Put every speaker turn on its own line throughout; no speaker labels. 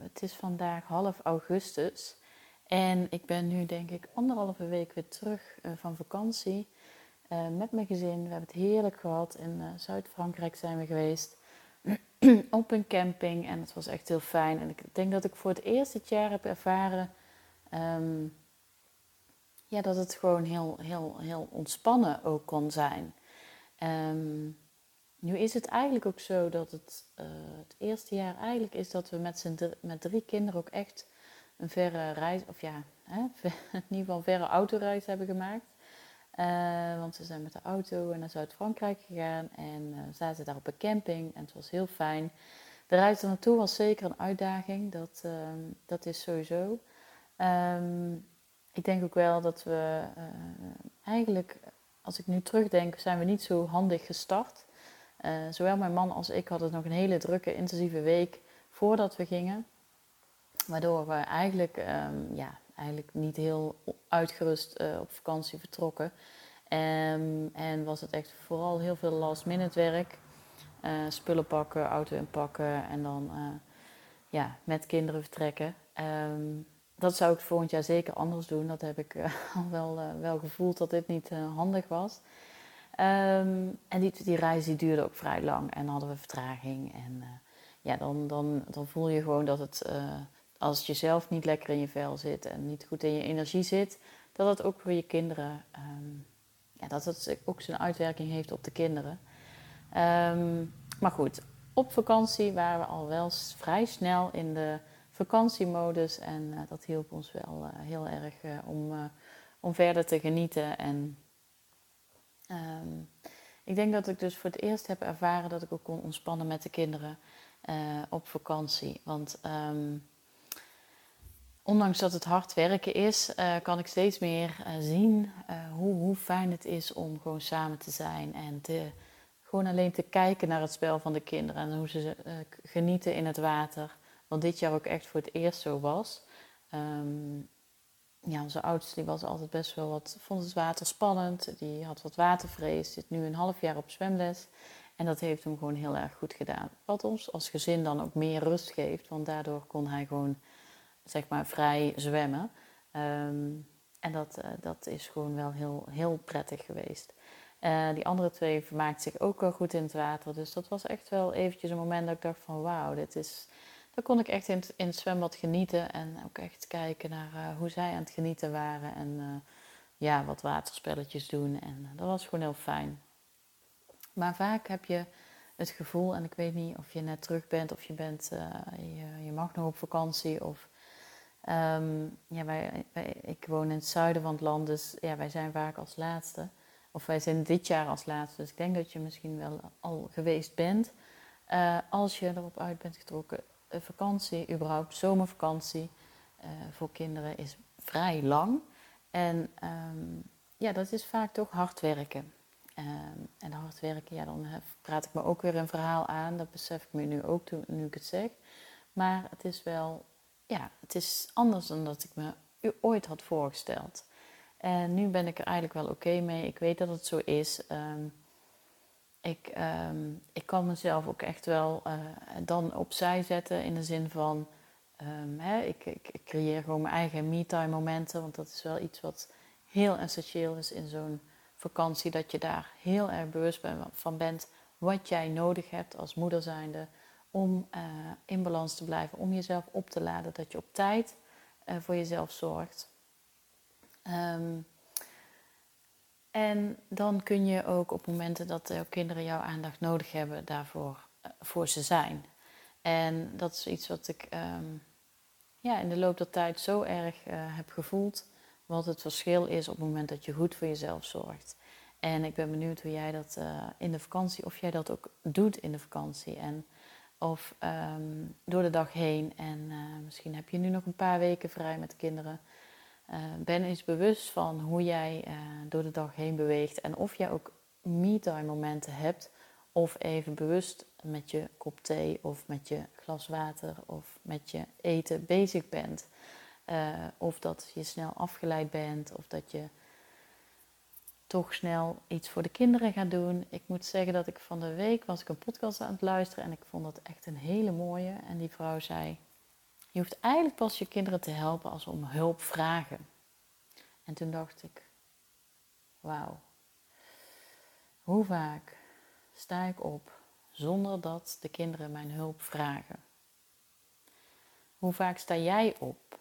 het is vandaag half augustus. En ik ben nu denk ik anderhalve week weer terug uh, van vakantie. Uh, met mijn gezin. We hebben het heerlijk gehad. In uh, Zuid-Frankrijk zijn we geweest. op een camping. En het was echt heel fijn. En ik denk dat ik voor het eerst dit jaar heb ervaren... Um, ja, dat het gewoon heel, heel, heel ontspannen ook kon zijn. Um, nu is het eigenlijk ook zo dat het, uh, het eerste jaar eigenlijk is dat we met, drie, met drie kinderen ook echt een verre reis, of ja, hè, in ieder geval een verre autoreis hebben gemaakt. Uh, want ze zijn met de auto naar Zuid-Frankrijk gegaan en uh, zaten daar op een camping en het was heel fijn. De reis er naartoe was zeker een uitdaging, dat, uh, dat is sowieso. Um, ik denk ook wel dat we eigenlijk, als ik nu terugdenk, zijn we niet zo handig gestart. Uh, zowel mijn man als ik hadden nog een hele drukke, intensieve week voordat we gingen. Waardoor we eigenlijk, um, ja, eigenlijk niet heel uitgerust uh, op vakantie vertrokken. Um, en was het echt vooral heel veel last minute werk. Uh, spullen pakken, auto inpakken en dan ja, met kinderen vertrekken. Um, dat zou ik volgend jaar zeker anders doen. Dat heb ik al wel, wel gevoeld dat dit niet handig was. Um, en die, die reis die duurde ook vrij lang en hadden we vertraging. En uh, ja, dan, dan, dan voel je gewoon dat het, uh, als je zelf niet lekker in je vel zit en niet goed in je energie zit, dat het ook voor je kinderen, um, ja, dat het ook zijn uitwerking heeft op de kinderen. Um, maar goed, op vakantie waren we al wel vrij snel in de vakantiemodus en uh, dat hielp ons wel heel erg om, om verder te genieten en Um, ik denk dat ik dus voor het eerst heb ervaren dat ik ook kon ontspannen met de kinderen uh, op vakantie. Want um, ondanks dat het hard werken is, uh, kan ik steeds meer uh, zien hoe, hoe fijn het is om gewoon samen te zijn. En gewoon alleen te kijken naar het spel van de kinderen en hoe ze genieten in het water. Wat dit jaar ook echt voor het eerst zo was. Um, ja, onze oudste die was altijd best wel wat, vond het water spannend. Die had wat watervrees, zit nu een half jaar op zwemles. En dat heeft hem gewoon heel erg goed gedaan. Wat ons als gezin dan ook meer rust geeft, want daardoor kon hij gewoon, zeg maar, vrij zwemmen. Um, en dat, uh, dat is gewoon wel heel, heel prettig geweest. Uh, die andere twee vermaakten zich ook wel goed in het water. Dus dat was echt wel eventjes een moment dat ik dacht van wauw, dit is dan kon ik echt in het, in het zwembad genieten en ook echt kijken naar uh, hoe zij aan het genieten waren. En uh, ja, wat waterspelletjes doen. En uh, dat was gewoon heel fijn. Maar vaak heb je het gevoel, en ik weet niet of je net terug bent of je, bent, je, je, mag nog op vakantie. Of, um, ja, wij, wij, ik woon in het zuiden van het land, dus ja, wij zijn vaak als laatste. Of wij zijn dit jaar als laatste, dus ik denk dat je misschien wel al geweest bent. als je erop uit bent getrokken, vakantie, überhaupt zomervakantie uh, voor kinderen is vrij lang. En um, ja, dat is vaak toch hard werken. Um, en hard werken, ja, dan praat ik me ook weer een verhaal aan. Dat besef ik me nu ook toen, nu ik het zeg. Maar het is wel, ja, het is anders dan dat ik me ooit had voorgesteld. En nu ben ik er eigenlijk wel oké mee. Ik weet dat het zo is. Um, ik, um, ik kan mezelf ook echt wel uh, dan opzij zetten in de zin van, um, hè, ik, ik, creëer gewoon mijn eigen me-time momenten, want dat is wel iets wat heel essentieel is in zo'n vakantie, dat je daar heel erg bewust van bent wat jij nodig hebt als moeder zijnde om uh, in balans te blijven, om jezelf op te laden, dat je op tijd uh, voor jezelf zorgt. Um, en dan kun je ook op momenten dat jouw kinderen jouw aandacht nodig hebben, daarvoor uh, voor ze zijn. En dat is iets wat ik um, ja, in de loop der tijd zo erg uh, heb gevoeld. Wat het verschil is op het moment dat je goed voor jezelf zorgt. En ik ben benieuwd hoe jij dat uh, in de vakantie, of jij dat ook doet in de vakantie. En Of ehm, door de dag heen. En eh, misschien heb je nu nog een paar weken vrij met de kinderen. Uh, ben eens bewust van hoe jij uh, door de dag heen beweegt. En of jij ook me-time momenten hebt. Of even bewust met je kop thee of met je glas water of met je eten bezig bent. of dat je snel afgeleid bent of dat je toch snel iets voor de kinderen gaat doen. Ik moet zeggen dat ik van de week was ik een podcast aan het luisteren en ik vond dat echt een hele mooie. En die vrouw zei: Je hoeft eigenlijk pas je kinderen te helpen als ze om hulp vragen. En toen dacht ik: Wauw, hoe vaak sta ik op zonder dat de kinderen mijn hulp vragen? Hoe vaak sta jij op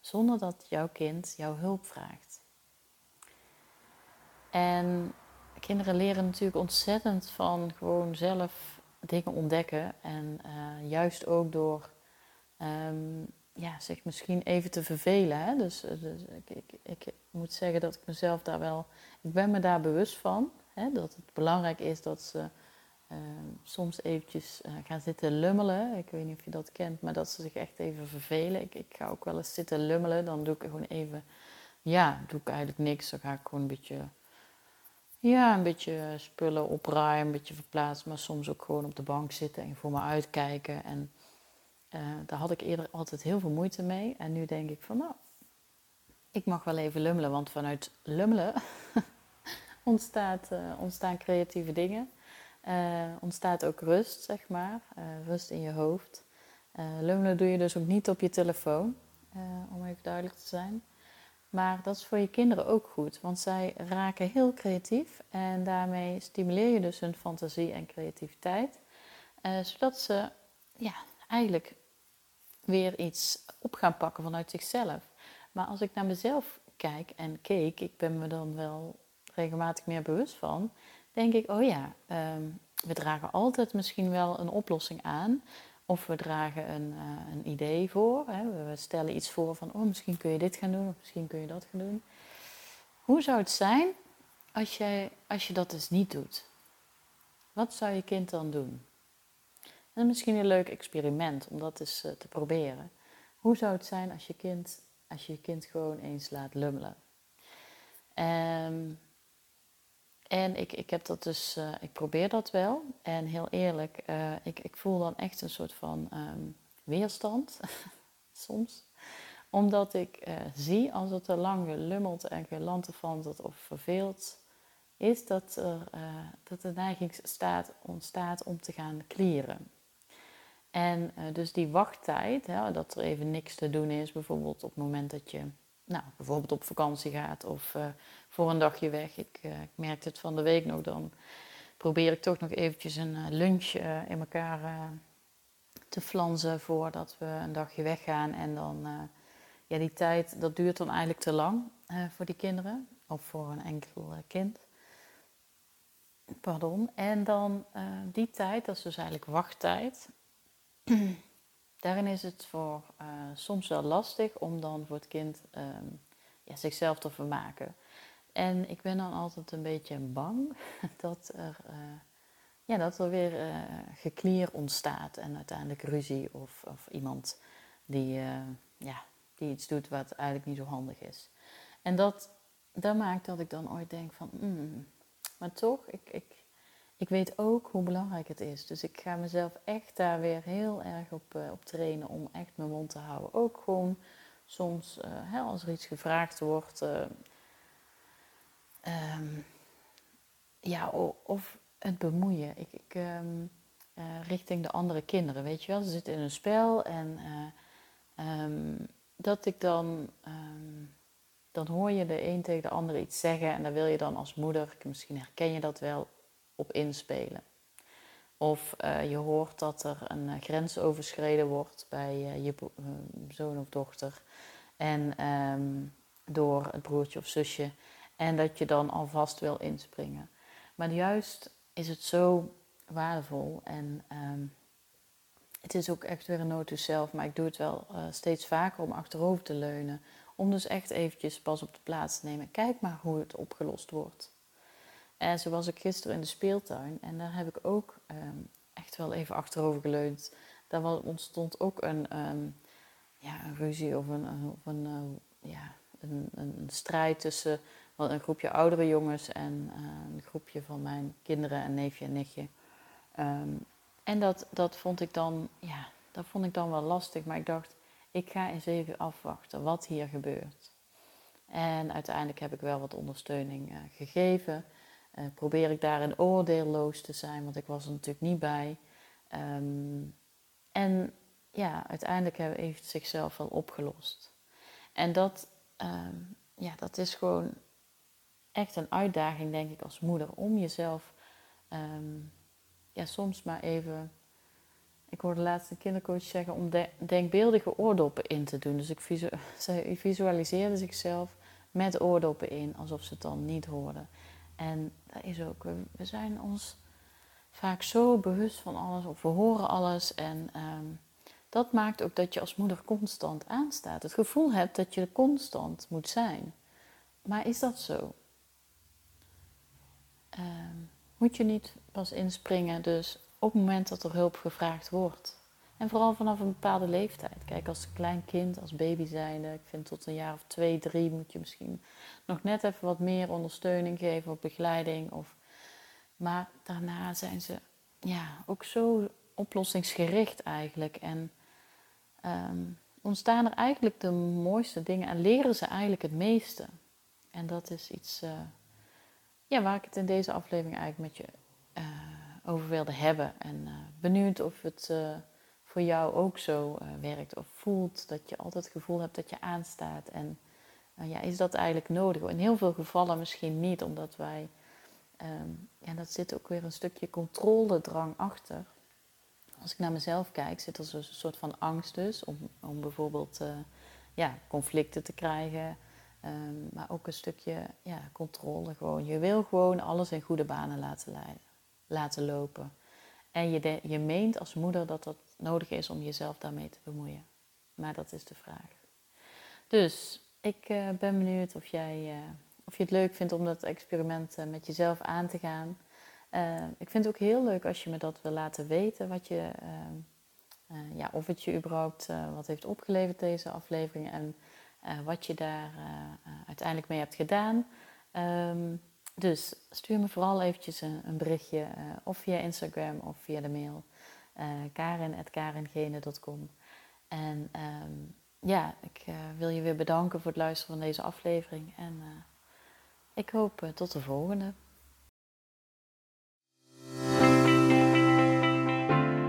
zonder dat jouw kind jouw hulp vraagt? En kinderen leren natuurlijk ontzettend van gewoon zelf dingen ontdekken. En uh, juist ook door um, ja, zich misschien even te vervelen. Hè? Dus, eh, dus ik, ik, ik, moet zeggen dat ik mezelf daar wel. Ik ben me daar bewust van. Hè? Dat het belangrijk is dat ze uh, soms eventjes uh, gaan zitten lummelen. Ik weet niet of je dat kent, maar dat ze zich echt even vervelen. Ik, ik ga ook wel eens zitten lummelen. Dan doe ik gewoon even. Ja, doe ik eigenlijk niks. Dan ga ik gewoon een beetje ja, een beetje spullen opruimen, een beetje verplaatsen, maar soms ook gewoon op de bank zitten en voor me uitkijken. En uh, daar had ik eerder altijd heel veel moeite mee. En nu denk ik van, nou, ik mag wel even lummelen, want vanuit lummelen ontstaat, uh, ontstaan creatieve dingen. Uh, ontstaat ook rust, zeg maar. rust in je hoofd. lummelen doe je dus ook niet op je telefoon, om even duidelijk te zijn. Maar dat is voor je kinderen ook goed, want zij raken heel creatief en daarmee stimuleer je dus hun fantasie en creativiteit, eh, zodat ze ja, eigenlijk weer iets op gaan pakken vanuit zichzelf. Maar als ik naar mezelf kijk en keek, ik ben me dan wel regelmatig meer bewust van, denk ik, oh ja, ehm, we dragen altijd misschien wel een oplossing aan. Of we dragen een, uh, een idee voor. Hè. We stellen iets voor van, oh, misschien kun je dit gaan doen, of misschien kun je dat gaan doen. Hoe zou het zijn als je, als je dat dus niet doet? Wat zou je kind dan doen? En misschien een leuk experiment om dat eens uh, te proberen. Hoe zou het zijn als je kind, als je, kind gewoon eens laat lummelen? Um, en ik, ik heb dat dus, uh, ik probeer dat wel. En heel eerlijk, uh, ik, ik voel dan echt een soort van um, weerstand soms. Omdat ik uh, zie als het te lang gelummeld en gelanterfanteld of verveeld is, dat er dat de neiging staat, ontstaat om te gaan klieren. En dus die wachttijd, hè, dat er even niks te doen is, bijvoorbeeld op het moment dat je nou, bijvoorbeeld op vakantie gaat of uh, voor een dagje weg. Ik, uh, ik merkte het van de week nog, dan probeer ik toch nog eventjes een lunch in elkaar te flansen voordat we een dagje weggaan. En dan, ja, die tijd, dat duurt dan eigenlijk te lang voor die kinderen of voor een enkel kind. Pardon. En dan die tijd, dat is dus eigenlijk wachttijd. Daarin is het voor uh, soms wel lastig om dan voor het kind um, ja, zichzelf te vermaken. En ik ben dan altijd een beetje bang dat er, uh, ja, dat er weer uh, geklier ontstaat en uiteindelijk ruzie of, of iemand die, ja, die iets doet wat eigenlijk niet zo handig is. En dat, dat maakt dat ik dan ooit denk van, mm, maar toch, ik, ik, ik weet ook hoe belangrijk het is. Dus ik ga mezelf echt daar weer heel erg op, uh, op trainen om echt mijn mond te houden. Ook gewoon soms uh, hè, als er iets gevraagd wordt. Uh, um, ja, of het bemoeien. Ik, ik um, richting de andere kinderen, weet je wel. Ze zitten in een spel en um, dat ik dan dan hoor je de een tegen de ander iets zeggen en dan wil je dan als moeder, misschien herken je dat wel, op inspelen. Of uh, je hoort dat er een uh, grens overschreden wordt bij uh, je zoon of dochter. En um, door het broertje of zusje. En dat je dan alvast wil inspringen. Maar juist is het zo waardevol. En um, het is ook echt weer een nood to zelf. Maar ik doe het wel steeds vaker om achterover te leunen. Om dus echt eventjes pas op de plaats te nemen. Kijk maar hoe het opgelost wordt. En zo was ik gisteren in de speeltuin en daar heb ik ook um, echt wel even achterover geleund. Daar ontstond ook een, ehm, ja, ruzie of een, uh, ja, een, een, strijd tussen een groepje oudere jongens en uh, een groepje van mijn kinderen en neefje en nichtje. Um, en dat, dat vond ik dan, ja, dat vond ik dan wel lastig. Maar ik dacht, ik ga eens even afwachten wat hier gebeurt. En uiteindelijk heb ik wel wat ondersteuning gegeven. Uh, probeer ik daarin oordeelloos te zijn, want ik was er natuurlijk niet bij. Um, en ja, uiteindelijk we het zichzelf wel opgelost. En dat, um, ja, dat is gewoon echt een uitdaging, denk ik, als moeder. Om jezelf um, ja, soms maar even. Ik hoorde laatst een kindercoach zeggen om de, denkbeeldige oordoppen in te doen. Dus ik visualiseerde zichzelf met oordoppen in, alsof ze het dan niet hoorden. En dat is ook, we, zijn ons vaak zo bewust van alles, of we horen alles. En um, dat maakt ook dat je als moeder constant aanstaat. Het gevoel hebt dat je constant moet zijn. Maar is dat zo? Um, moet je niet pas inspringen, dus op het moment dat er hulp gevraagd wordt. En vooral vanaf een bepaalde leeftijd. Kijk, als klein kind, als baby zijnde, ik vind tot een jaar of twee, drie moet je misschien nog net even wat meer ondersteuning geven of begeleiding. Of... Maar daarna zijn ze ja, ook zo oplossingsgericht eigenlijk. En um, ontstaan er eigenlijk de mooiste dingen en leren ze eigenlijk het meeste. En dat is iets uh, ja, waar ik het in deze aflevering eigenlijk met je uh, over wilde hebben. En uh, benieuwd of het voor jou ook zo werkt of voelt. Dat je altijd het gevoel hebt dat je aanstaat. En ja, is dat eigenlijk nodig? In heel veel gevallen misschien niet, omdat wij... Um, ja, dat zit ook weer een stukje controledrang achter als ik naar mezelf kijk, zit er zo'n soort van angst dus om, om bijvoorbeeld uh, ja, conflicten te krijgen. Um, maar ook een stukje ja, controle gewoon. Je wil gewoon alles in goede banen laten, laten lopen. En je, je meent als moeder dat dat nodig is om jezelf daarmee te bemoeien. Maar dat is de vraag. Dus ik uh, ben benieuwd of, jij, uh, of je het leuk vindt om dat experiment met jezelf aan te gaan. Ik vind het ook heel leuk als je me dat wil laten weten, wat je, ja, of het je überhaupt wat heeft opgeleverd deze aflevering en wat je daar uiteindelijk mee hebt gedaan. Um, dus stuur me vooral eventjes een, een berichtje of via Instagram of via de mail karin.karengene.com. En um, ja, ik wil je weer bedanken voor het luisteren van deze aflevering en ik hoop tot de volgende.